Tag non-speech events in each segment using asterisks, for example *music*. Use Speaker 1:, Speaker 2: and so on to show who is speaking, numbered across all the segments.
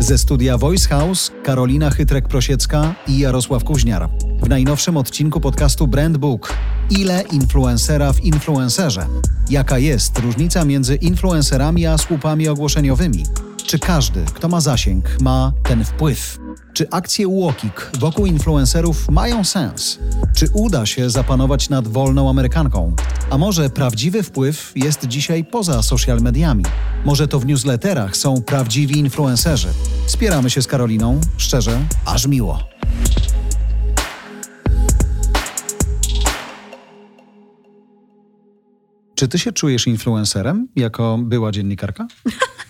Speaker 1: Ze studia Voice House Karolina Chytrek-Prosiecka i Jarosław Kuźniar. W najnowszym odcinku podcastu Brand Book Ile influencera w influencerze? Jaka jest różnica między influencerami a słupami ogłoszeniowymi? Czy każdy, kto ma zasięg, ma ten wpływ? Czy akcje Łokik wokół influencerów mają sens? Czy uda się zapanować nad wolną Amerykanką? A może prawdziwy wpływ jest dzisiaj poza social mediami? Może to w newsletterach są prawdziwi influencerzy? Spieramy się z Karoliną, szczerze, aż miło. Czy ty się czujesz influencerem jako była dziennikarka? *laughs*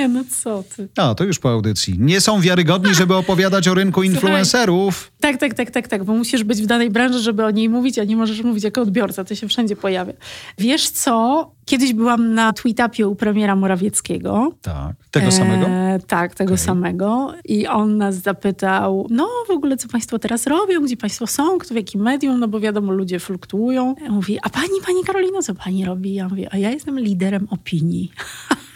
Speaker 2: Nie, no co ty.
Speaker 1: A, to już po audycji. Nie są wiarygodni, żeby opowiadać o rynku influencerów.
Speaker 2: Tak, tak, tak, tak, tak, bo musisz być w danej branży, żeby o niej mówić, a nie możesz mówić jako odbiorca, to się wszędzie pojawia. Wiesz co? Kiedyś byłam na tweetupie u premiera Morawieckiego.
Speaker 1: Tak. Tego samego? E,
Speaker 2: tak, tego okay. samego. I on nas zapytał, no w ogóle co państwo teraz robią, gdzie państwo są, kto w jakim medium, no bo wiadomo, ludzie fluktuują. Mówi, a pani, pani Karolino, co pani robi? Ja mówię, a ja jestem liderem opinii. *laughs*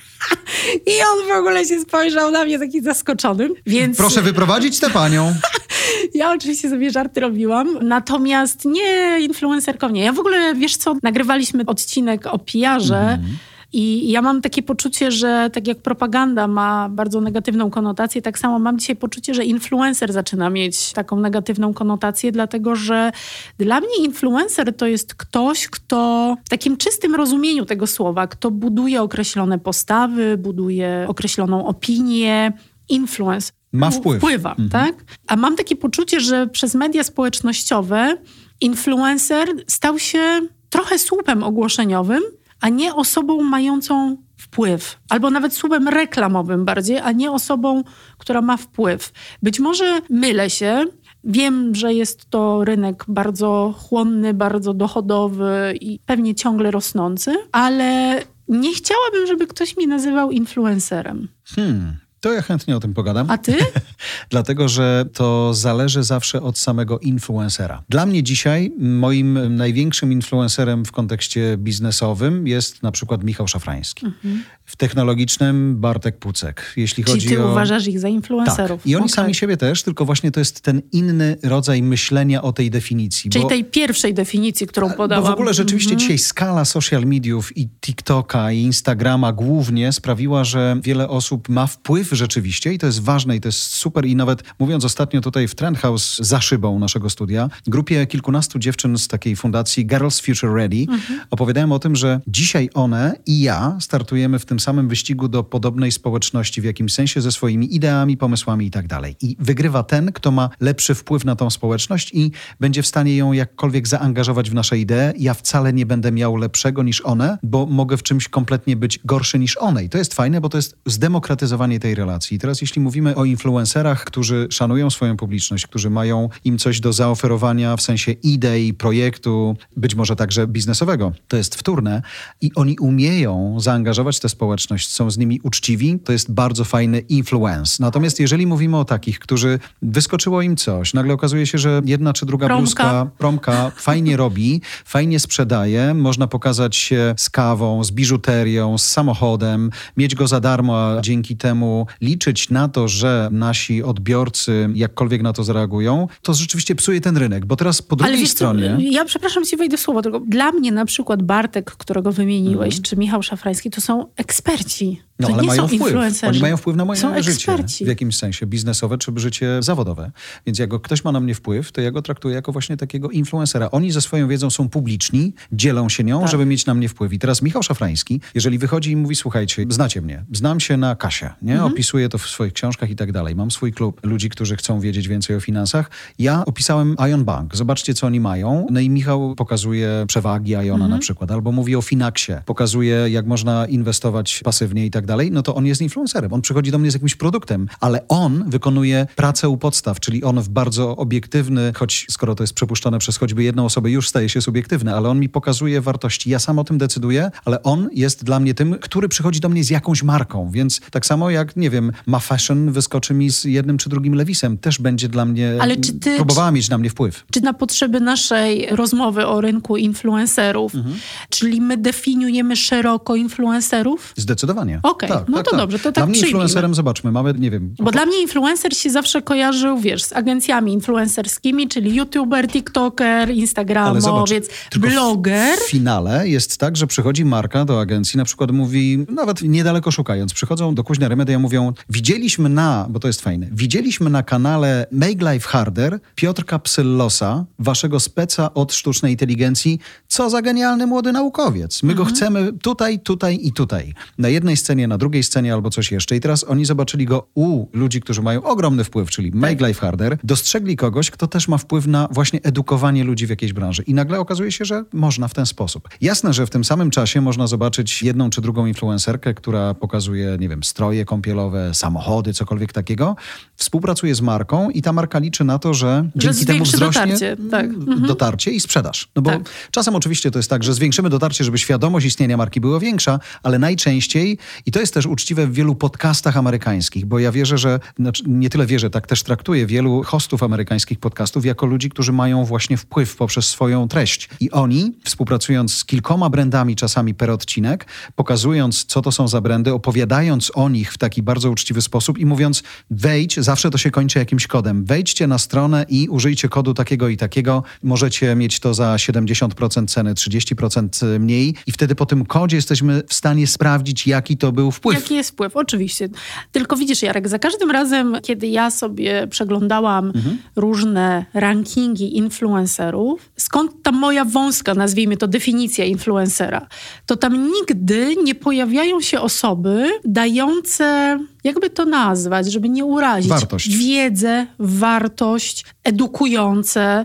Speaker 2: I on w ogóle się spojrzał na mnie taki zaskoczony, więc...
Speaker 1: Proszę wyprowadzić tę panią. *laughs*
Speaker 2: ja oczywiście sobie żarty robiłam, natomiast nie influencerką, nie. Ja w ogóle, wiesz co, nagrywaliśmy odcinek o pijarze, mm i ja mam takie poczucie, że tak jak propaganda ma bardzo negatywną konotację, tak samo mam dzisiaj poczucie, że influencer zaczyna mieć taką negatywną konotację, dlatego że dla mnie influencer to jest ktoś, kto w takim czystym rozumieniu tego słowa, kto buduje określone postawy, buduje określoną opinię. Influence
Speaker 1: ma wpływ.
Speaker 2: Wpływa, mhm. tak? A mam takie poczucie, że przez media społecznościowe influencer stał się trochę słupem ogłoszeniowym, a nie osobą mającą wpływ, albo nawet słowem reklamowym bardziej, a nie osobą, która ma wpływ. Być może mylę się. Wiem, że jest to rynek bardzo chłonny, bardzo dochodowy i pewnie ciągle rosnący, ale nie chciałabym, żeby ktoś mnie nazywał influencerem.
Speaker 1: Hmm. To ja chętnie o tym pogadam.
Speaker 2: A ty? *laughs*
Speaker 1: Dlatego, że to zależy zawsze od samego influencera. Dla mnie dzisiaj moim największym influencerem w kontekście biznesowym jest na przykład Michał Szafrański. Mhm. W technologicznym Bartek Pucek.
Speaker 2: Jeśli Czyli chodzi ty o... uważasz ich za influencerów.
Speaker 1: Tak. I oni okay. sami siebie też, tylko właśnie to jest ten inny rodzaj myślenia o tej definicji.
Speaker 2: Czyli bo... tej pierwszej definicji, którą podałam.
Speaker 1: Bo w ogóle rzeczywiście mhm. dzisiaj skala social mediów i TikToka i Instagrama głównie sprawiła, że wiele osób ma wpływ rzeczywiście i to jest ważne i to jest super i nawet mówiąc ostatnio tutaj w Trend House za szybą naszego studia, grupie kilkunastu dziewczyn z takiej fundacji Girls Future Ready mhm. opowiadałem o tym, że dzisiaj one i ja startujemy w tym samym wyścigu do podobnej społeczności w jakimś sensie ze swoimi ideami, pomysłami i tak dalej. I wygrywa ten, kto ma lepszy wpływ na tą społeczność i będzie w stanie ją jakkolwiek zaangażować w nasze idee. Ja wcale nie będę miał lepszego niż one, bo mogę w czymś kompletnie być gorszy niż one. I to jest fajne, bo to jest zdemokratyzowanie tej relacji relacji. I teraz jeśli mówimy o influencerach, którzy szanują swoją publiczność, którzy mają im coś do zaoferowania w sensie idei, projektu, być może także biznesowego, to jest wtórne i oni umieją zaangażować tę społeczność, są z nimi uczciwi, to jest bardzo fajny influence. Natomiast jeżeli mówimy o takich, którzy wyskoczyło im coś, nagle okazuje się, że jedna czy druga promka. bluzka, promka fajnie *laughs* robi, fajnie sprzedaje, można pokazać się z kawą, z biżuterią, z samochodem, mieć go za darmo, a dzięki temu liczyć na to, że nasi odbiorcy jakkolwiek na to zareagują, to rzeczywiście psuje ten rynek, bo teraz po drugiej stronie...
Speaker 2: Co, ja przepraszam, ci wejdę w słowo, tylko dla mnie na przykład Bartek, którego wymieniłeś, mm. czy Michał Szafrański, to są eksperci.
Speaker 1: No,
Speaker 2: to
Speaker 1: ale mają wpływ. Oni mają wpływ na moje
Speaker 2: są
Speaker 1: życie.
Speaker 2: Eksperci.
Speaker 1: W jakimś sensie biznesowe czy życie zawodowe. Więc jak ktoś ma na mnie wpływ, to ja go traktuję jako właśnie takiego influencera. Oni ze swoją wiedzą są publiczni, dzielą się nią, tak. żeby mieć na mnie wpływ. I teraz Michał Szafrański, jeżeli wychodzi i mówi, słuchajcie, znacie mnie, znam się na kasie, nie? Mhm. Opisuję to w swoich książkach i tak dalej. Mam swój klub ludzi, którzy chcą wiedzieć więcej o finansach. Ja opisałem Ion Bank. Zobaczcie, co oni mają. No i Michał pokazuje przewagi Iona mhm. na przykład. Albo mówi o Finaxie. Pokazuje, jak można inwestować pasywnie i tak dalej, no to on jest influencerem. On przychodzi do mnie z jakimś produktem, ale on wykonuje pracę u podstaw, czyli on w bardzo obiektywny, choć skoro to jest przepuszczone przez choćby jedną osobę, już staje się subiektywny, ale on mi pokazuje wartości. Ja sam o tym decyduję, ale on jest dla mnie tym, który przychodzi do mnie z jakąś marką, więc tak samo jak, nie wiem, ma fashion wyskoczy mi z jednym czy drugim lewisem, też będzie dla mnie, ale czy ty, próbowała czy, mieć na mnie wpływ.
Speaker 2: Czy na potrzeby naszej rozmowy o rynku influencerów, mhm. czyli my definiujemy szeroko influencerów?
Speaker 1: Zdecydowanie.
Speaker 2: Okej, okay, tak, no tak, to tak. dobrze, to tak Dla
Speaker 1: mnie influencerem, zobaczmy, mamy, nie wiem...
Speaker 2: Bo dla mnie influencer się zawsze kojarzył, wiesz, z agencjami influencerskimi, czyli youtuber, tiktoker, instagramowiec, bloger.
Speaker 1: W finale jest tak, że przychodzi marka do agencji, na przykład mówi, nawet niedaleko szukając, przychodzą do Kuźnia Remedia i mówią, widzieliśmy na, bo to jest fajne, widzieliśmy na kanale Make Life Harder Piotrka Psyllosa, waszego speca od sztucznej inteligencji, co za genialny młody naukowiec. My mhm. go chcemy tutaj, tutaj i tutaj. Na jednej scenie, na drugiej scenie albo coś jeszcze. I teraz oni zobaczyli go u ludzi, którzy mają ogromny wpływ, czyli Make tak. Life Harder, dostrzegli kogoś, kto też ma wpływ na właśnie edukowanie ludzi w jakiejś branży. I nagle okazuje się, że można w ten sposób. Jasne, że w tym samym czasie można zobaczyć jedną czy drugą influencerkę, która pokazuje, nie wiem, stroje kąpielowe, samochody, cokolwiek takiego, współpracuje z marką i ta marka liczy na to, że, że dzięki temu wzrośnie dotarcie, tak. Mhm. dotarcie i sprzedaż. No bo tak. czasem oczywiście to jest tak, że zwiększymy dotarcie, żeby świadomość istnienia marki była większa, ale najczęściej, i to jest też uczciwe w wielu podcastach amerykańskich, bo ja wierzę, że, znaczy nie tyle wierzę, tak też traktuję wielu hostów amerykańskich podcastów jako ludzi, którzy mają właśnie wpływ poprzez swoją treść. I oni, współpracując z kilkoma brandami czasami per odcinek, pokazując, co to są za brandy, opowiadając o nich w taki bardzo uczciwy sposób i mówiąc, wejdź, zawsze to się kończy jakimś kodem, wejdźcie na stronę i użyjcie kodu takiego i takiego, możecie mieć to za 70% ceny, 30% mniej i wtedy po tym kodzie jesteśmy w stanie sprawdzić, jaki to był wpływ.
Speaker 2: Jaki jest wpływ, oczywiście. Tylko widzisz, Jarek, za każdym razem, kiedy ja sobie przeglądałam mhm. różne rankingi influencerów, skąd ta moja wąska, nazwijmy to, definicja influencera, to tam nigdy nie pojawiają się osoby dające, jakby to nazwać, żeby nie urazić,
Speaker 1: wartość.
Speaker 2: wiedzę, wartość, edukujące.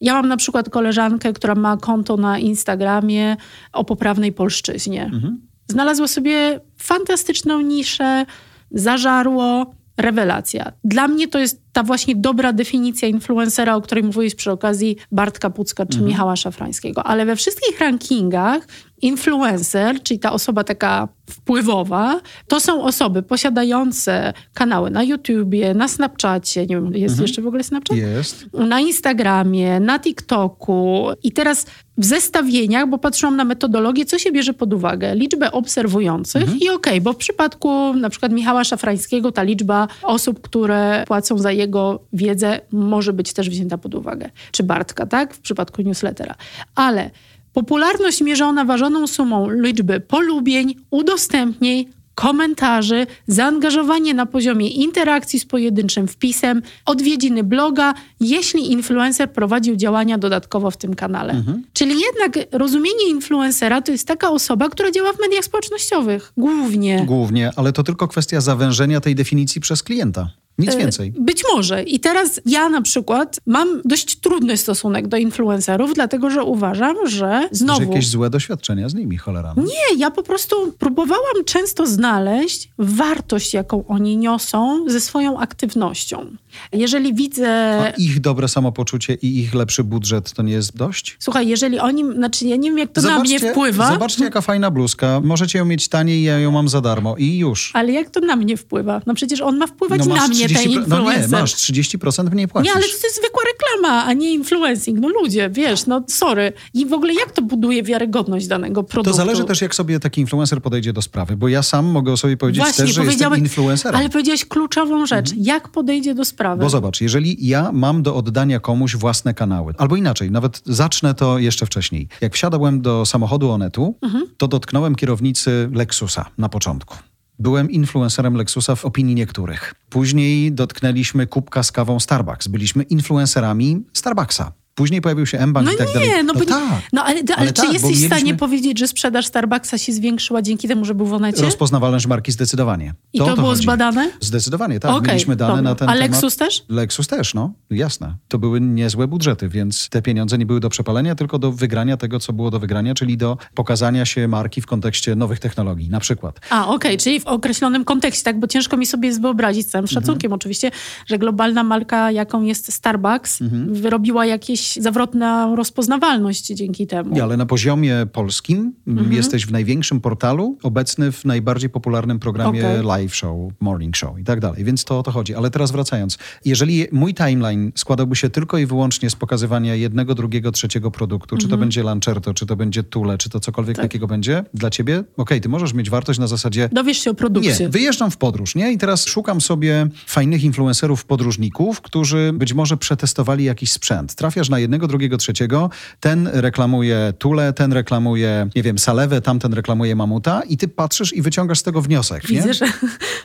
Speaker 2: Ja mam na przykład koleżankę, która ma konto na Instagramie o poprawnej polszczyźnie. Mhm. Znalazła sobie fantastyczną niszę, zażarło, rewelacja. Dla mnie to jest ta właśnie dobra definicja influencera, o której mówiłeś przy okazji Bartka Pucka czy mhm. Michała Szafrańskiego. Ale we wszystkich rankingach influencer, czyli ta osoba taka wpływowa, to są osoby posiadające kanały na YouTubie, na Snapchacie, nie wiem, jest mhm. jeszcze w ogóle Snapchat?
Speaker 1: Jest.
Speaker 2: Na Instagramie, na TikToku. I teraz w zestawieniach, bo patrzyłam na metodologię, co się bierze pod uwagę? Liczbę obserwujących mhm. i okej, okay, bo w przypadku na przykład Michała Szafrańskiego ta liczba osób, które płacą za jego wiedzę może być też wzięta pod uwagę. Czy Bartka, tak? W przypadku newslettera. Ale Popularność mierzona ważoną sumą liczby polubień, udostępnień, komentarzy, zaangażowanie na poziomie interakcji z pojedynczym wpisem, odwiedziny bloga, jeśli influencer prowadził działania dodatkowo w tym kanale. Mhm. Czyli jednak rozumienie influencera to jest taka osoba, która działa w mediach społecznościowych. Głównie.
Speaker 1: Głównie, ale to tylko kwestia zawężenia tej definicji przez klienta. Nic e, więcej.
Speaker 2: Być może. I teraz ja na przykład mam dość trudny stosunek do influencerów, dlatego że uważam, że znowu...
Speaker 1: Że jakieś złe doświadczenia z nimi, cholera.
Speaker 2: No. Nie, ja po prostu próbowałam często znaleźć wartość, jaką oni niosą ze swoją aktywnością. Jeżeli widzę...
Speaker 1: A ich dobre samopoczucie i ich lepszy budżet to nie jest dość?
Speaker 2: Słuchaj, jeżeli oni... Znaczy ja nie wiem, jak to zobaczcie, na mnie wpływa.
Speaker 1: Zobaczcie, jaka fajna bluzka. Możecie ją mieć taniej, ja ją mam za darmo. I już.
Speaker 2: Ale jak to na mnie wpływa? No przecież on ma wpływać no na mnie 30,
Speaker 1: No nie, masz 30% mniej płacisz.
Speaker 2: Nie, ale to jest zwykła reklama, a nie influencing. No ludzie, wiesz, no sorry. I w ogóle jak to buduje wiarygodność danego produktu?
Speaker 1: To zależy też, jak sobie taki influencer podejdzie do sprawy, bo ja sam mogę o sobie powiedzieć Właśnie, też, że jestem influencerem.
Speaker 2: Ale powiedziałeś kluczową rzecz. Mhm. Jak podejdzie do sprawy?
Speaker 1: Bo zobacz, jeżeli ja mam do oddania komuś własne kanały, albo inaczej, nawet zacznę to jeszcze wcześniej. Jak wsiadałem do samochodu Onetu, mhm. to dotknąłem kierownicy Lexusa na początku. Byłem influencerem Lexusa w opinii niektórych. Później dotknęliśmy kubka z kawą Starbucks. Byliśmy influencerami Starbucksa. Później pojawił się M-Bank
Speaker 2: no
Speaker 1: i tak
Speaker 2: nie,
Speaker 1: dalej.
Speaker 2: No,
Speaker 1: no,
Speaker 2: bo,
Speaker 1: tak.
Speaker 2: no ale, ale,
Speaker 1: ale
Speaker 2: czy
Speaker 1: tak,
Speaker 2: jesteś
Speaker 1: mieliśmy...
Speaker 2: w stanie powiedzieć, że sprzedaż Starbucksa się zwiększyła dzięki temu, że był w Onecie?
Speaker 1: Rozpoznawalność marki zdecydowanie.
Speaker 2: I to, to było
Speaker 1: chodzi.
Speaker 2: zbadane?
Speaker 1: Zdecydowanie, tak.
Speaker 2: Okay,
Speaker 1: Mieliśmy dane
Speaker 2: dobra.
Speaker 1: na ten
Speaker 2: A
Speaker 1: temat.
Speaker 2: Lexus też?
Speaker 1: Lexus też, no. Jasne. To były niezłe budżety, więc te pieniądze nie były do przepalenia, tylko do wygrania tego, co było do wygrania, czyli do pokazania się marki w kontekście nowych technologii, na przykład.
Speaker 2: A, okej, okay, czyli w określonym kontekście, tak? Bo ciężko mi sobie wyobrazić, z całym mhm. szacunkiem mhm. oczywiście, że globalna marka, jaką jest Starbucks, mhm. wyrobiła jakieś zawrotną rozpoznawalność dzięki temu.
Speaker 1: Nie, ale na poziomie polskim mhm. jesteś w największym portalu, obecny w najbardziej popularnym programie okay. live show, morning show i tak dalej, więc to o to chodzi. Ale teraz wracając, jeżeli mój timeline składałby się tylko i wyłącznie z pokazywania jednego, drugiego, trzeciego produktu, czy to będzie Lancerto, czy to będzie Tule, czy to cokolwiek tak. takiego będzie, dla ciebie, okej, okay, ty możesz mieć wartość na zasadzie...
Speaker 2: Dowiesz się o produkcie.
Speaker 1: Nie, wyjeżdżam w podróż, nie? I teraz szukam sobie fajnych influencerów, podróżników, którzy być może przetestowali jakiś sprzęt. Trafiasz na jednego, drugiego, trzeciego, ten reklamuje Tule, ten reklamuje, nie wiem, Salewę, tamten reklamuje Mamuta i ty patrzysz i wyciągasz z tego wniosek,
Speaker 2: Widzę, *laughs*
Speaker 1: nie?
Speaker 2: że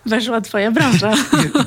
Speaker 2: weszła twoja branża.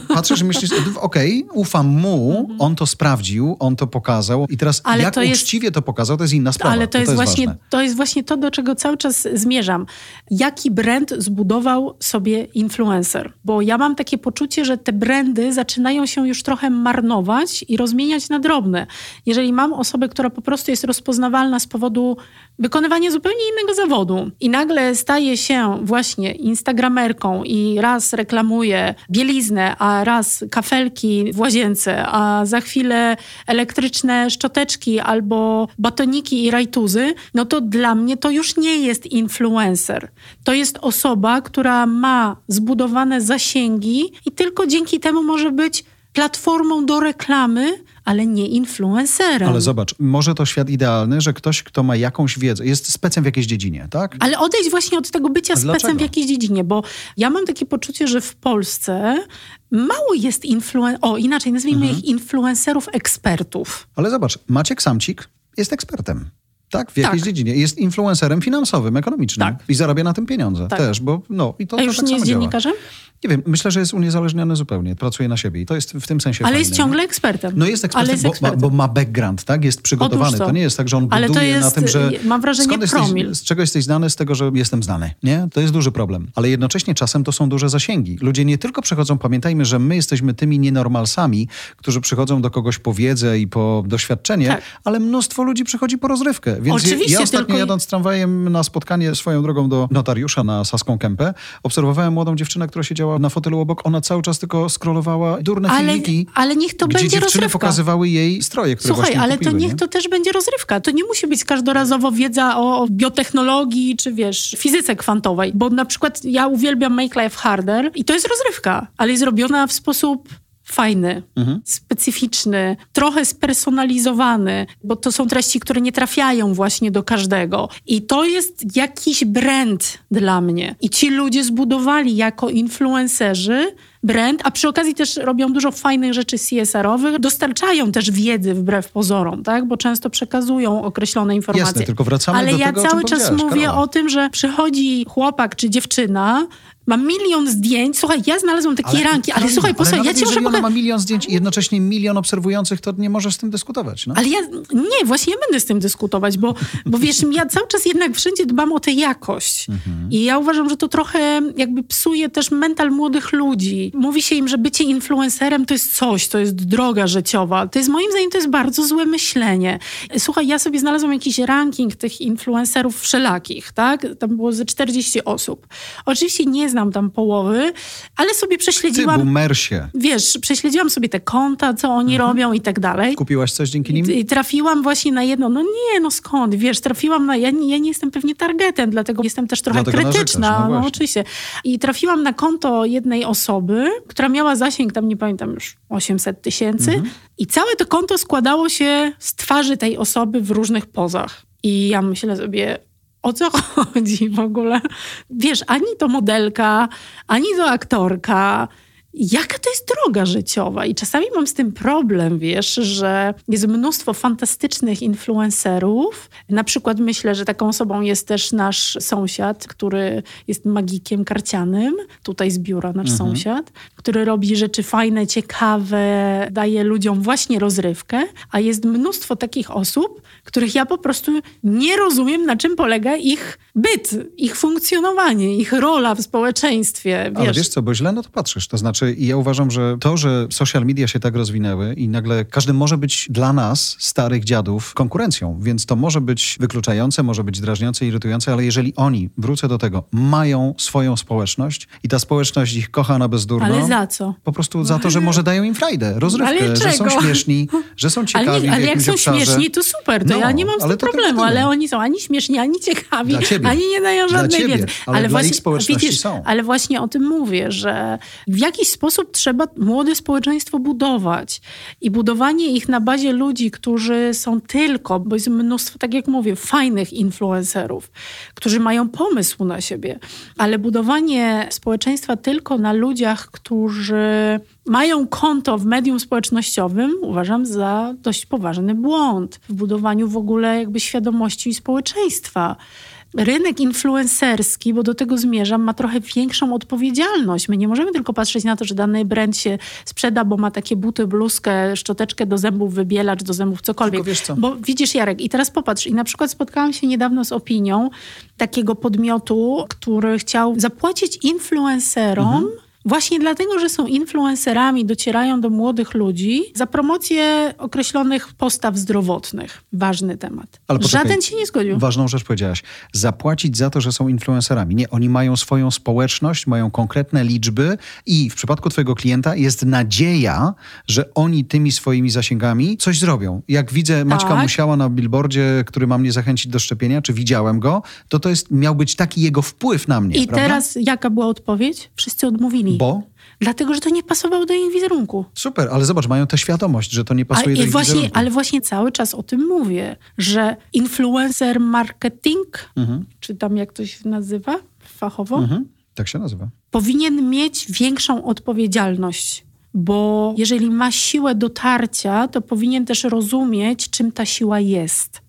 Speaker 1: Patrzysz i myślisz, okej, okay, ufam mu, mhm. on to sprawdził, on to pokazał i teraz ale jak to uczciwie jest... to pokazał, to jest inna sprawa.
Speaker 2: Ale to,
Speaker 1: to
Speaker 2: jest,
Speaker 1: jest
Speaker 2: właśnie, to jest właśnie to, do czego cały czas zmierzam. Jaki brand zbudował sobie influencer? Bo ja mam takie poczucie, że te brandy zaczynają się już trochę marnować i rozmieniać na drobne. Jeżeli mam osobę, która po prostu jest rozpoznawalna z powodu wykonywania zupełnie innego zawodu i nagle staje się właśnie instagramerką i raz reklamuje bieliznę, a raz kafelki w łazience, a za chwilę elektryczne szczoteczki albo batoniki i rajtuzy, no to dla mnie to już nie jest influencer. To jest osoba, która ma zbudowane zasięgi i tylko dzięki temu może być platformą do reklamy, ale nie influencerem.
Speaker 1: Ale zobacz, może to świat idealny, że ktoś, kto ma jakąś wiedzę, jest specem w jakiejś dziedzinie, tak?
Speaker 2: Ale odejść właśnie od tego bycia specem w jakiejś dziedzinie, bo ja mam takie poczucie, że w Polsce mało jest influen... O, inaczej, nazwijmy mhm. ich influencerów ekspertów.
Speaker 1: Ale zobacz, Maciek Samcik jest ekspertem. Tak, w jakiejś tak. dziedzinie. Jest influencerem finansowym, ekonomicznym. Tak. I zarabia na tym pieniądze tak. też, bo no i to,
Speaker 2: A już
Speaker 1: to tak
Speaker 2: nie jest dziennikarzem?
Speaker 1: Nie wiem, myślę, że jest uniezależniony zupełnie, pracuje na siebie i to jest w tym sensie
Speaker 2: Ale
Speaker 1: fajne,
Speaker 2: jest ciągle ekspertem.
Speaker 1: No jest ekspertem, jest ekspertem. Bo, bo, ma background, tak? Jest przygotowany. To. to. nie jest tak, że on buduje Ale to jest, na tym, że...
Speaker 2: Mam wrażenie, promil.
Speaker 1: Jesteś, z czego jesteś znany? Z tego, że jestem znany, nie? To jest duży problem. Ale jednocześnie czasem to są duże zasięgi. Ludzie nie tylko przychodzą, pamiętajmy, że my jesteśmy tymi nienormalsami, którzy przychodzą do kogoś po wiedzę i po doświadczenie, tak. ale mnóstwo ludzi przychodzi po rozrywkę. Więc
Speaker 2: Oczywiście,
Speaker 1: ja ostatnio
Speaker 2: tylko...
Speaker 1: jadąc tramwajem na spotkanie swoją drogą do notariusza na Saską Kępę, obserwowałem młodą dziewczynę, która siedziała na fotelu obok. Ona cały czas tylko scrollowała durne
Speaker 2: ale,
Speaker 1: filmiki,
Speaker 2: ale niech to będzie rozrywka.
Speaker 1: pokazywały jej stroje, które
Speaker 2: Słuchaj, ale
Speaker 1: kupiły,
Speaker 2: to niech
Speaker 1: nie?
Speaker 2: to też będzie rozrywka. To nie musi być każdorazowo wiedza o biotechnologii, czy wiesz, fizyce kwantowej. Bo na przykład ja uwielbiam Make Life Harder i to jest rozrywka, ale jest robiona w sposób fajny, mhm. specyficzny, trochę spersonalizowany, bo to są treści, które nie trafiają właśnie do każdego. I to jest jakiś brand dla mnie. I ci ludzie zbudowali jako influencerzy brand, a przy okazji też robią dużo fajnych rzeczy CSR-owych, dostarczają też wiedzy wbrew pozorom, tak? bo często przekazują określone informacje.
Speaker 1: Jasne, tylko wracamy
Speaker 2: Ale
Speaker 1: do
Speaker 2: ja
Speaker 1: tego,
Speaker 2: cały czas mówię
Speaker 1: Karola.
Speaker 2: o tym, że przychodzi chłopak czy dziewczyna, ma milion zdjęć. Słuchaj, ja znalazłem takie ale, ranki, ale, ale słuchaj, posłuchaj, ja ci muszę
Speaker 1: pokazać. ma milion zdjęć i jednocześnie milion obserwujących, to nie możesz z tym dyskutować. No.
Speaker 2: Ale ja, nie, właśnie ja będę z tym dyskutować, bo, bo wiesz, ja cały czas jednak wszędzie dbam o tę jakość. Mhm. I ja uważam, że to trochę jakby psuje też mental młodych ludzi. Mówi się im, że bycie influencerem to jest coś, to jest droga życiowa. To jest moim zdaniem to jest bardzo złe myślenie. Słuchaj, ja sobie znalazłam jakiś ranking tych influencerów wszelakich, tak? Tam było ze 40 osób. Oczywiście nie znam tam połowy, ale sobie prześledziłam...
Speaker 1: Ty, boomersie.
Speaker 2: Wiesz, prześledziłam sobie te konta, co oni mhm. robią i tak dalej.
Speaker 1: Kupiłaś coś dzięki nim?
Speaker 2: I, trafiłam właśnie na jedno, no nie, no skąd, wiesz, trafiłam na, ja, ja nie jestem pewnie targetem, dlatego jestem też trochę
Speaker 1: dlatego
Speaker 2: krytyczna,
Speaker 1: no,
Speaker 2: no oczywiście. I trafiłam na konto jednej osoby, która miała zasięg tam, nie pamiętam już, 800 tysięcy mhm. i całe to konto składało się z twarzy tej osoby w różnych pozach. I ja myślę sobie, o co *laughs* chodzi w ogóle? Wiesz, ani to modelka, ani to aktorka, jaka to jest droga życiowa. I czasami mam z tym problem, wiesz, że jest mnóstwo fantastycznych influencerów. Na przykład myślę, że taką osobą jest też nasz sąsiad, który jest magikiem karcianym, tutaj z biura nasz mhm. sąsiad, który robi rzeczy fajne, ciekawe, daje ludziom właśnie rozrywkę, a jest mnóstwo takich osób, których ja po prostu nie rozumiem, na czym polega ich byt, ich funkcjonowanie, ich rola w społeczeństwie.
Speaker 1: Wiesz. Ale wiesz co, bo źle na to patrzysz. To znaczy, ja uważam, że to, że social media się tak rozwinęły i nagle każdy może być dla nas, starych dziadów, konkurencją, więc to może być wykluczające, może być drażniące, irytujące, ale jeżeli oni, wrócę do tego, mają swoją społeczność i ta społeczność ich kocha na bezdurno.
Speaker 2: Ale za co?
Speaker 1: Po prostu za to, że może dają im frajdę, rozrywkę, że są śmieszni, że są ciekawi
Speaker 2: Ale,
Speaker 1: nie,
Speaker 2: ale jak są
Speaker 1: obszarze.
Speaker 2: śmieszni, to super, to no, ja nie mam z tym problemu, ale oni są ani śmieszni, ani ciekawi, ani nie dają żadnej wiedzy.
Speaker 1: Ale, ale właśnie, widzisz, są.
Speaker 2: Ale właśnie o tym mówię, że w jakiś sposób trzeba młode społeczeństwo budować. I budowanie ich na bazie ludzi, którzy są tylko, bo jest mnóstwo, tak jak mówię, fajnych influencerów, którzy mają pomysł na siebie, ale budowanie społeczeństwa tylko na ludziach, którzy mają konto w medium społecznościowym, uważam za dość poważny błąd w budowaniu w ogóle jakby świadomości społeczeństwa rynek influencerski, bo do tego zmierzam, ma trochę większą odpowiedzialność. My nie możemy tylko patrzeć na to, że dany brand się sprzeda, bo ma takie buty, bluzkę, szczoteczkę do zębów, wybielacz do zębów, cokolwiek.
Speaker 1: Wiesz co?
Speaker 2: Bo widzisz, Jarek, i teraz popatrz, i na przykład spotkałam się niedawno z opinią takiego podmiotu, który chciał zapłacić influencerom mhm Właśnie dlatego, że są influencerami, docierają do młodych ludzi za promocję określonych postaw zdrowotnych. Ważny temat. Ale poczekaj, Żaden się nie zgodził.
Speaker 1: Ważną rzecz powiedziałaś. Zapłacić za to, że są influencerami. Nie, oni mają swoją społeczność, mają konkretne liczby i w przypadku twojego klienta jest nadzieja, że oni tymi swoimi zasięgami coś zrobią. Jak widzę Maćka tak. Musiała na billboardzie, który ma mnie zachęcić do szczepienia, czy widziałem go, to to jest, miał być taki jego wpływ na mnie.
Speaker 2: I
Speaker 1: prawda?
Speaker 2: teraz jaka była odpowiedź? Wszyscy odmówili.
Speaker 1: Bo?
Speaker 2: Dlatego, że to nie pasowało do ich wizerunku.
Speaker 1: Super, ale zobacz, mają tę świadomość, że to nie pasuje ale, do ich
Speaker 2: właśnie,
Speaker 1: wizerunku.
Speaker 2: Ale właśnie cały czas o tym mówię, że influencer marketing, mhm. czy tam jak to się nazywa fachowo? Mhm.
Speaker 1: Tak się nazywa.
Speaker 2: Powinien mieć większą odpowiedzialność bo jeżeli ma siłę dotarcia, to powinien też rozumieć, czym ta siła jest.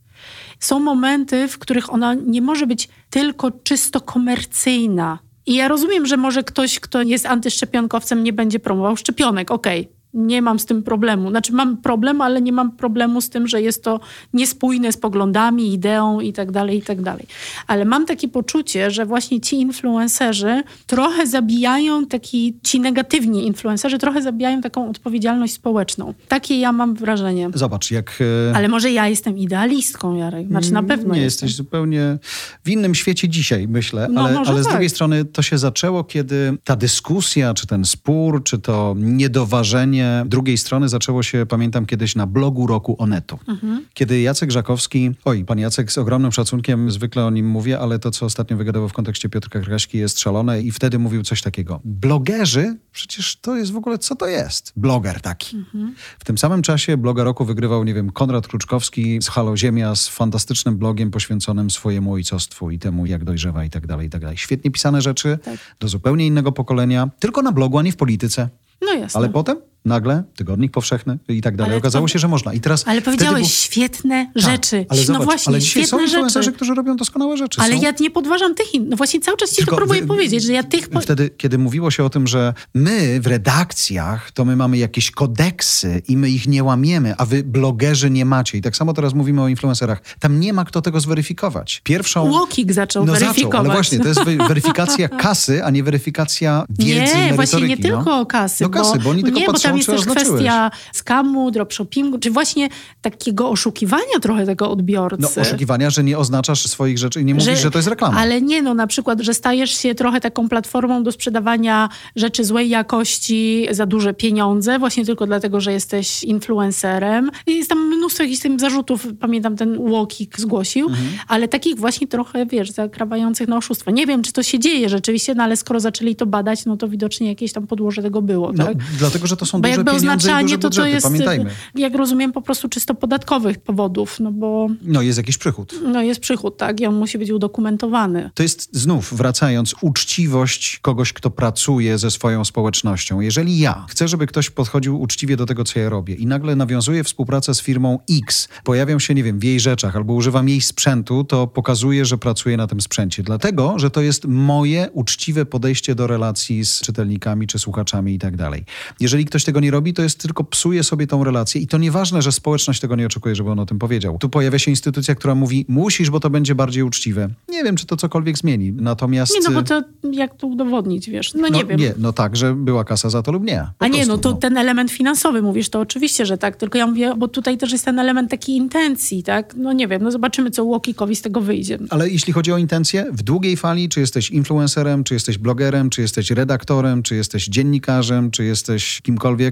Speaker 2: Są momenty, w których ona nie może być tylko czysto komercyjna. I ja rozumiem, że może ktoś, kto jest antyszczepionkowcem, nie będzie promował szczepionek. Okej, okay nie mam z tym problemu. Znaczy mam problem, ale nie mam problemu z tym, że jest to niespójne z poglądami, ideą i tak dalej, i tak dalej. Ale mam takie poczucie, że właśnie ci influencerzy trochę zabijają taki, ci negatywni influencerzy trochę zabijają taką odpowiedzialność społeczną. Takie ja mam wrażenie.
Speaker 1: Zobacz, jak...
Speaker 2: E, ale może ja jestem idealistką, Jarek. Znaczy na pewno
Speaker 1: Nie,
Speaker 2: jestem.
Speaker 1: jesteś zupełnie w innym świecie dzisiaj, myślę. No, ale, ale z tak. drugiej strony to się zaczęło, kiedy ta dyskusja, czy ten spór, czy to niedoważenie drugiej strony zaczęło się, pamiętam kiedyś na blogu roku Onetu. Mhm. Kiedy Jacek Żakowski, oj, pan Jacek z ogromnym szacunkiem, zwykle o nim mówię, ale to, co ostatnio wygadował w kontekście Piotrka Kraśki jest szalone i wtedy mówił coś takiego. Blogerzy, przecież to jest w ogóle, co to jest? Bloger taki. Mhm. W tym samym czasie bloga roku wygrywał, nie wiem, Konrad Kruczkowski z Halo Ziemia z fantastycznym blogiem poświęconym swojemu ojcostwu i temu, jak dojrzewa i tak dalej, i tak dalej. Świetnie pisane rzeczy tak. do zupełnie innego pokolenia, tylko na blogu, a nie w polityce.
Speaker 2: No jasne.
Speaker 1: Ale potem nagle, tygodnik powszechny i tak dalej. Ale Okazało się, że można. I teraz
Speaker 2: ale powiedziałeś był... świetne tak, rzeczy. Ale no zobacz, właśnie,
Speaker 1: ale
Speaker 2: świetne
Speaker 1: są influencerzy, którzy robią doskonałe rzeczy.
Speaker 2: Ale
Speaker 1: są...
Speaker 2: ja nie podważam tych No właśnie cały czas ci Tylko to próbuję powiedzieć, że ja tych...
Speaker 1: Wtedy, kiedy mówiło się o tym, że my w redakcjach, to my mamy jakieś kodeksy i my ich nie łamiemy, a wy blogerzy nie macie. I tak samo teraz mówimy o influencerach. Tam nie ma kto tego zweryfikować. Pierwszą...
Speaker 2: Łokik zaczął no, weryfikować. Zaczął,
Speaker 1: ale właśnie, to jest *laughs* weryfikacja kasy, a nie weryfikacja wiedzy, Nie,
Speaker 2: właśnie nie no. tylko kasy.
Speaker 1: No kasy, bo, bo oni tylko nie, patrzą, tam jest też kwestia
Speaker 2: skamu, dropshippingu, czy właśnie takiego oszukiwania trochę tego odbiorcy.
Speaker 1: No oszukiwania, że nie oznaczasz swoich rzeczy i nie mówisz, że, że to jest reklama.
Speaker 2: Ale nie, no na przykład, że stajesz się trochę taką platformą do sprzedawania rzeczy złej jakości za duże pieniądze, właśnie tylko dlatego, że jesteś influencerem. I jest tam mnóstwo jakichś tym zarzutów, pamiętam ten Łokik zgłosił, mhm. ale takich właśnie trochę, wiesz, zakrawających na oszustwo. Nie wiem, czy to się dzieje rzeczywiście, no ale skoro zaczęli to badać, no to widocznie jakieś tam podłoże tego było,
Speaker 1: no,
Speaker 2: tak?
Speaker 1: Dlatego, że to są
Speaker 2: Bo jakby oznaczanie to, to jest,
Speaker 1: pamiętajmy.
Speaker 2: jak rozumiem, po prostu czysto podatkowych powodów, no bo
Speaker 1: No jest jakiś przychód.
Speaker 2: no jest przychód, tak, i on musi być udokumentowany.
Speaker 1: To jest znów, wracając, uczciwość kogoś, kto pracuje ze swoją społecznością. Jeżeli ja chcę, żeby ktoś podchodził uczciwie do tego, co ja robię i nagle nawiązuję współpracę z firmą X, pojawiam się, nie wiem, w jej rzeczach albo używam jej sprzętu, to pokazuję, że pracuję na tym sprzęcie. Dlatego, że to jest moje uczciwe podejście do relacji z czytelnikami czy słuchaczami i tak dalej. Jeżeli ktoś tego nie robi, to jest tylko psuje sobie tą relację i to nieważne, że społeczność tego nie oczekuje, żeby on o tym powiedział. Tu pojawia się instytucja, która mówi, musisz, bo to będzie bardziej uczciwe. Nie wiem, czy to cokolwiek zmieni. Natomiast...
Speaker 2: Nie, no bo to jak to udowodnić, wiesz? No, nie wiem.
Speaker 1: Nie, no tak, że była kasa za to lub nie.
Speaker 2: A nie,
Speaker 1: prostu,
Speaker 2: no to ten element finansowy mówisz, to oczywiście, że tak, tylko ja mówię, bo tutaj też jest ten element takiej intencji, tak? No nie wiem, no zobaczymy, co Łokikowi z tego wyjdzie.
Speaker 1: Ale jeśli chodzi o intencje, w długiej fali, czy jesteś influencerem, czy jesteś blogerem, czy jesteś redaktorem, czy jesteś dziennikarzem, czy jesteś kimkolwiek,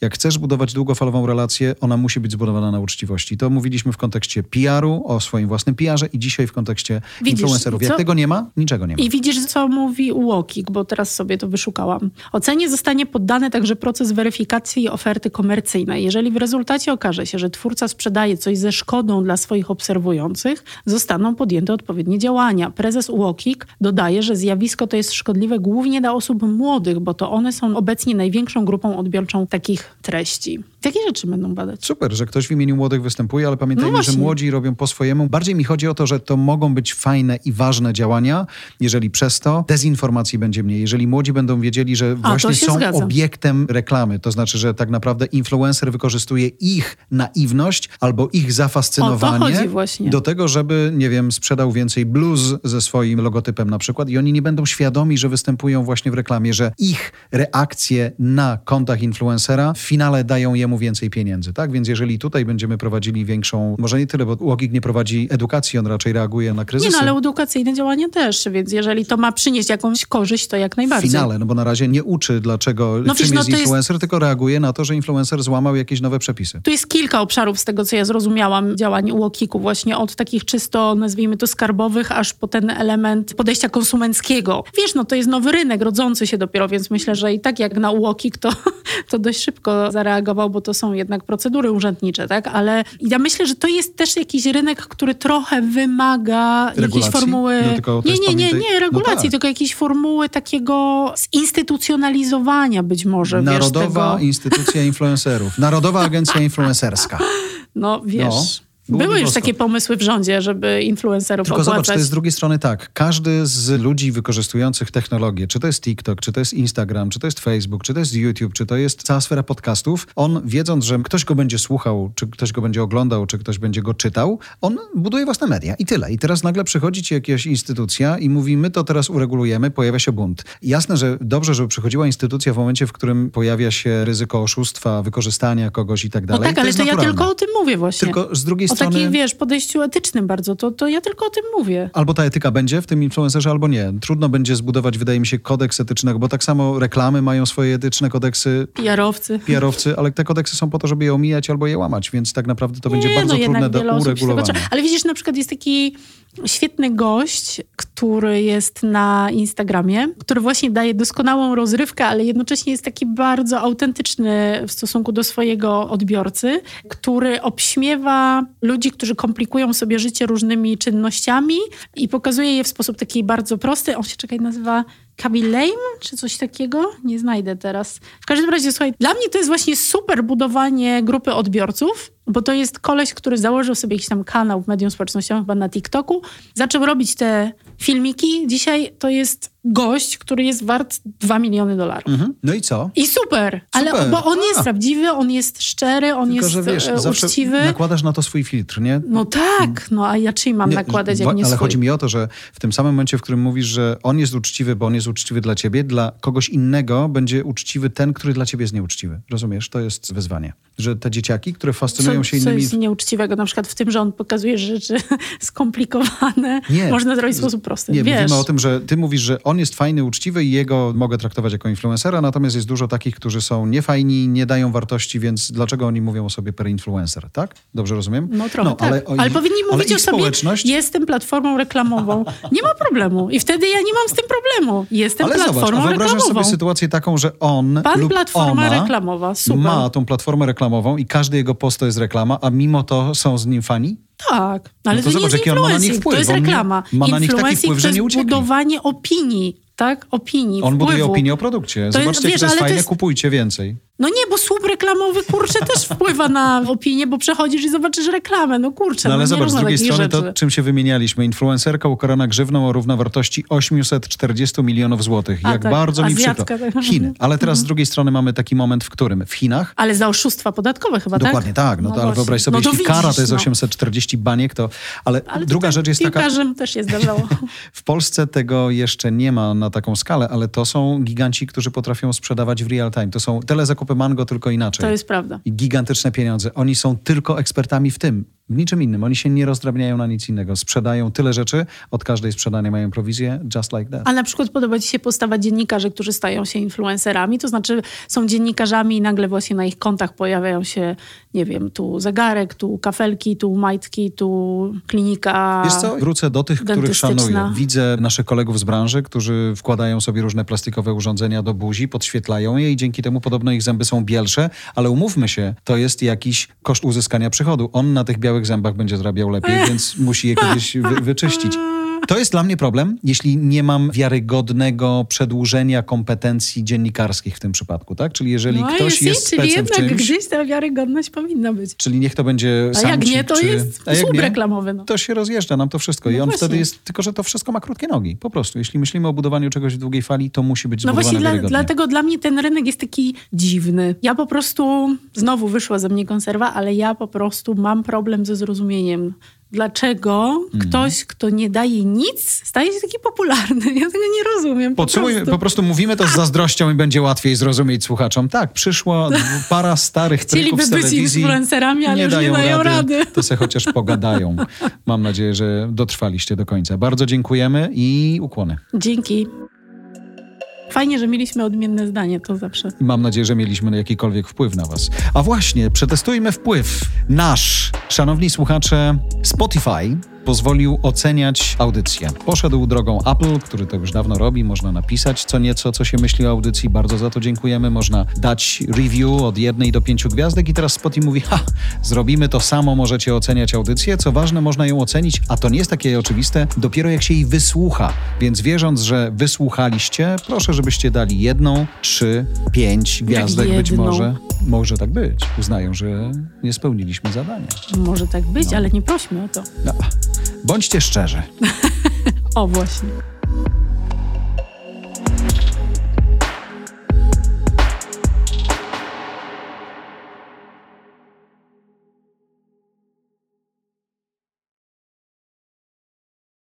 Speaker 1: jak chcesz budować długofalową relację, ona musi być zbudowana na uczciwości. To mówiliśmy w kontekście PR-u, o swoim własnym PR-ze i dzisiaj w kontekście
Speaker 2: Widzisz,
Speaker 1: influencerów. Jak
Speaker 2: co-
Speaker 1: tego nie ma, niczego nie ma.
Speaker 2: I widzisz, co mówi Łokik, bo teraz sobie to wyszukałam. Ocenie zostanie poddany także proces weryfikacji oferty komercyjnej. Jeżeli w rezultacie okaże się, że twórca sprzedaje coś ze szkodą dla swoich obserwujących, zostaną podjęte odpowiednie działania. Prezes Łokik dodaje, że zjawisko to jest szkodliwe głównie dla osób młodych, bo to one są obecnie największą grupą takich treści. Takie rzeczy będą badać.
Speaker 1: Super, że ktoś w imieniu młodych występuje, ale pamiętajmy,
Speaker 2: No
Speaker 1: że młodzi robią po swojemu. Bardziej mi chodzi o to, że to mogą być fajne i ważne działania, jeżeli przez to dezinformacji będzie mniej. Jeżeli młodzi będą wiedzieli, że
Speaker 2: to
Speaker 1: właśnie są
Speaker 2: zgadzam.
Speaker 1: obiektem reklamy, to znaczy, że tak naprawdę influencer wykorzystuje ich naiwność albo ich zafascynowanie do tego, żeby, nie wiem, sprzedał więcej bluz ze swoim logotypem na przykład i oni nie będą świadomi, że występują właśnie w reklamie, że ich reakcje na kontach influencera w finale dają jemu więcej pieniędzy, tak? Więc jeżeli tutaj będziemy prowadzili większą, może nie tyle, bo Łogik nie prowadzi edukacji, on raczej reaguje na
Speaker 2: Nie
Speaker 1: kryzysy.
Speaker 2: no, ale edukacyjne działania też, więc jeżeli to ma przynieść jakąś korzyść, to jak
Speaker 1: w
Speaker 2: najbardziej.
Speaker 1: finale, no bo na razie nie uczy, dlaczego,
Speaker 2: No
Speaker 1: czym
Speaker 2: wiesz, no
Speaker 1: jest
Speaker 2: to jest-
Speaker 1: influencer, tylko reaguje na to, że influencer złamał jakieś nowe przepisy.
Speaker 2: Tu jest kilka obszarów z tego, co ja zrozumiałam, działań Łokiku, właśnie od takich czysto, nazwijmy to skarbowych, aż po ten element podejścia konsumenckiego. Wiesz, no to jest nowy rynek, rodzący się dopiero, więc myślę, że i tak jak na Łokik, to, *laughs* to dość szybko zareagował, bo to są jednak procedury urzędnicze, tak? Ale ja myślę, że to jest też jakiś rynek, który trochę wymaga jakiejś
Speaker 1: Regulacji?
Speaker 2: formuły...
Speaker 1: No
Speaker 2: nie, nie, nie, nie,
Speaker 1: no
Speaker 2: regulacji,
Speaker 1: tak.
Speaker 2: tylko jakiejś formuły takiego zinstytucjonalizowania być może, wiesz,
Speaker 1: Narodowa
Speaker 2: tego.
Speaker 1: Instytucja Influencerów. Narodowa Agencja *laughs* Influencerska.
Speaker 2: No wiesz,
Speaker 1: byłoby
Speaker 2: były już
Speaker 1: bosko.
Speaker 2: takie pomysły w rządzie, żeby influencerów
Speaker 1: Tylko
Speaker 2: opłacać.
Speaker 1: zobacz, to jest z drugiej strony tak. Każdy z ludzi wykorzystujących technologię, czy to jest TikTok, czy to jest Instagram, czy to jest Facebook, czy to jest YouTube, czy to jest cała sfera podcastów, on wiedząc, że ktoś go będzie słuchał, czy ktoś go będzie oglądał, czy ktoś będzie go czytał, on buduje własne media i tyle. I teraz nagle przychodzi ci jakaś instytucja i mówi, my to teraz uregulujemy, pojawia się bunt. Jasne, że dobrze, żeby przychodziła instytucja w momencie, w którym pojawia się ryzyko oszustwa, wykorzystania kogoś i tak
Speaker 2: No
Speaker 1: dalej.
Speaker 2: tak, ale
Speaker 1: jest
Speaker 2: to ja tylko o tym mówię właśnie.
Speaker 1: Tylko z drugiej
Speaker 2: o
Speaker 1: strony...
Speaker 2: takim, wiesz, podejściu etycznym bardzo, to, to ja tylko o tym mówię.
Speaker 1: Albo ta etyka będzie w tym influencerze, albo nie. Trudno będzie zbudować, wydaje mi się, kodeks etycznego, bo tak samo reklamy mają swoje etyczne kodeksy,
Speaker 2: PR-owcy.
Speaker 1: PR-owcy, ale te kodeksy są po to, żeby je omijać albo je łamać, więc tak naprawdę to będzie
Speaker 2: Nie,
Speaker 1: bardzo
Speaker 2: no
Speaker 1: trudne do uregulowania.
Speaker 2: Ale widzisz, na przykład jest taki świetny gość, który jest na Instagramie, który właśnie daje doskonałą rozrywkę, ale jednocześnie jest taki bardzo autentyczny w stosunku do swojego odbiorcy, który obśmiewa ludzi, którzy komplikują sobie życie różnymi czynnościami i pokazuje je w sposób taki bardzo prosty. On się, czekaj, nazywa Kaby Lame, czy coś takiego? Nie znajdę teraz. W każdym razie, słuchaj, dla mnie to jest właśnie super budowanie grupy odbiorców, bo to jest koleś, który założył sobie jakiś tam kanał w medium społecznościowym, chyba na TikToku, zaczął robić te filmiki. Dzisiaj to jest gość, który jest wart 2 miliony dolarów.
Speaker 1: Mhm. No i co?
Speaker 2: I super, ale
Speaker 1: Super.
Speaker 2: bo on jest
Speaker 1: A.
Speaker 2: prawdziwy, on jest szczery, on
Speaker 1: Tylko,
Speaker 2: jest
Speaker 1: że wiesz,
Speaker 2: e, uczciwy.
Speaker 1: nakładasz na to swój filtr, nie?
Speaker 2: No tak, no a ja czyj mam
Speaker 1: Nie,
Speaker 2: nakładać, jak nie
Speaker 1: Ale
Speaker 2: swój?
Speaker 1: chodzi mi o to, że w tym samym momencie, w którym mówisz, że on jest uczciwy, bo on jest uczciwy dla ciebie, dla kogoś innego będzie uczciwy ten, który dla ciebie jest nieuczciwy. Rozumiesz? To jest wyzwanie. Że te dzieciaki, które fascynują
Speaker 2: co,
Speaker 1: się
Speaker 2: co
Speaker 1: innymi...
Speaker 2: jest nieuczciwego na przykład w tym, że on pokazuje rzeczy *laughs* skomplikowane,
Speaker 1: Nie.
Speaker 2: można zrobić w sposób prosty.
Speaker 1: Nie,
Speaker 2: Wiesz,
Speaker 1: mówimy o tym, że ty mówisz, że on jest fajny, uczciwy i jego mogę traktować jako influencera, natomiast jest dużo takich, którzy są niefajni, nie dają wartości, więc dlaczego oni mówią o sobie per influencer, tak? Dobrze rozumiem?
Speaker 2: No trochę tak. Ale, ale powinni mówić o sobie, społeczność... jestem platformą reklamową. Nie ma problemu. I wtedy ja nie mam z tym problemu. Jestem ale platformą zobacz, a
Speaker 1: wyobrażasz sobie sytuację taką, że on
Speaker 2: Pan
Speaker 1: lub
Speaker 2: platforma reklamowa, super.
Speaker 1: ma tą platformę reklamową i każdy jego post to jest reklama, a mimo to są z nim fani?
Speaker 2: Tak, ale no to, to zobacz, nie jest nich wpływ. To jest reklama.
Speaker 1: ma na nich taki wpływ, że nie uciekli.
Speaker 2: to jest budowanie opinii, tak? Opinii,
Speaker 1: On
Speaker 2: wpływu.
Speaker 1: buduje opinię o produkcie. Zobaczcie, jest, wiesz, to jest fajne, jest... kupujcie więcej.
Speaker 2: No nie, bo słup reklamowy, kurczę, też wpływa na opinię, bo przechodzisz i zobaczysz reklamę. No kurczę,
Speaker 1: no, ale
Speaker 2: no,
Speaker 1: zobacz, z drugiej strony
Speaker 2: rzeczy.
Speaker 1: to, czym się wymienialiśmy. Influencerka ukarana grzywną o równowartości 840 milionów złotych. A, Jak tak, bardzo mi przykro. Tak. Chiny. Ale teraz z drugiej strony mamy taki moment, w którym w Chinach...
Speaker 2: Ale za oszustwa podatkowe chyba,
Speaker 1: Dokładnie tak? tak. No, no ale wyobraź sobie, no jeśli widzisz, kara to jest 840 baniek, to... Ale, ale druga rzecz jest taka...
Speaker 2: też się zdarzało. *laughs*
Speaker 1: w Polsce tego jeszcze nie ma na taką skalę, ale to są giganci, którzy potrafią sprzedawać w real time. To są telezakupy mango, tylko inaczej inaczej.
Speaker 2: To jest prawda.
Speaker 1: I gigantyczne pieniądze. Oni są tylko ekspertami w tym w niczym innym. Oni się nie rozdrabniają na nic innego. Sprzedają tyle rzeczy, od każdej sprzedanej mają prowizję, just like that.
Speaker 2: A na przykład podoba ci się postawa dziennikarzy, którzy stają się influencerami, to znaczy są dziennikarzami i nagle właśnie na ich kontach pojawiają się, nie wiem, tu zegarek, tu kafelki, tu majtki, tu klinika
Speaker 1: Wiesz co, wrócę do tych, których szanuję. Widzę naszych kolegów z branży, którzy wkładają sobie różne plastikowe urządzenia do buzi, podświetlają je i dzięki temu podobno ich zęby są bielsze, ale umówmy się, to jest jakiś koszt uzyskania przychodu. On na tych białych białych zębach będzie zarabiał lepiej, *laughs* więc musi je kiedyś wy wyczyścić. To jest dla mnie problem, jeśli nie mam wiarygodnego przedłużenia kompetencji dziennikarskich w tym przypadku, tak? Czyli jeżeli no, ktoś jest, jest
Speaker 2: czyli
Speaker 1: jednak czymś,
Speaker 2: gdzieś ta wiarygodność powinna być.
Speaker 1: Czyli niech to będzie
Speaker 2: A jak nie, to
Speaker 1: czy,
Speaker 2: jest słup reklamowy. No.
Speaker 1: To się rozjeżdża nam to wszystko. No I on właśnie. wtedy jest, tylko że to wszystko ma krótkie nogi. Po prostu. Jeśli myślimy o budowaniu czegoś w długiej fali, to musi być
Speaker 2: No właśnie,
Speaker 1: dla,
Speaker 2: dlatego dla mnie ten rynek jest taki dziwny. Ja po prostu, znowu wyszła ze mnie konserwa, ale ja po prostu mam problem ze zrozumieniem dlaczego mm. ktoś, kto nie daje nic, staje się taki popularny. *laughs* Ja tego nie rozumiem. Po prostu.
Speaker 1: po prostu mówimy to z zazdrością i będzie łatwiej zrozumieć słuchaczom. Tak, przyszła *laughs* para starych trików z telewizji.
Speaker 2: być influencerami, ale nie dają, nie dają rady. rady.
Speaker 1: To se chociaż *laughs* pogadają. Mam nadzieję, że dotrwaliście do końca. Bardzo dziękujemy i ukłony.
Speaker 2: Dzięki. Fajnie, że mieliśmy odmienne zdanie, to zawsze.
Speaker 1: Mam nadzieję, że mieliśmy jakikolwiek wpływ na Was. A właśnie, przetestujmy wpływ nasz, szanowni słuchacze, Spotify pozwolił oceniać audycję. Poszedł drogą Apple, który to już dawno robi. Można napisać co nieco, co się myśli o audycji. Bardzo za to dziękujemy. Można dać review od jednej do pięciu gwiazdek i teraz Spotify mówi, ha, zrobimy to samo, możecie oceniać audycję. Co ważne, można ją ocenić, a to nie jest takie oczywiste, dopiero jak się jej wysłucha. Więc wierząc, że wysłuchaliście, proszę, żebyście dali jedną, trzy, pięć gwiazdek być może. Może tak być. Uznają, że nie spełniliśmy zadania.
Speaker 2: Może tak być, no. ale nie prośmy o to. No.
Speaker 1: Bądźcie szczerzy. *laughs*
Speaker 2: o, właśnie.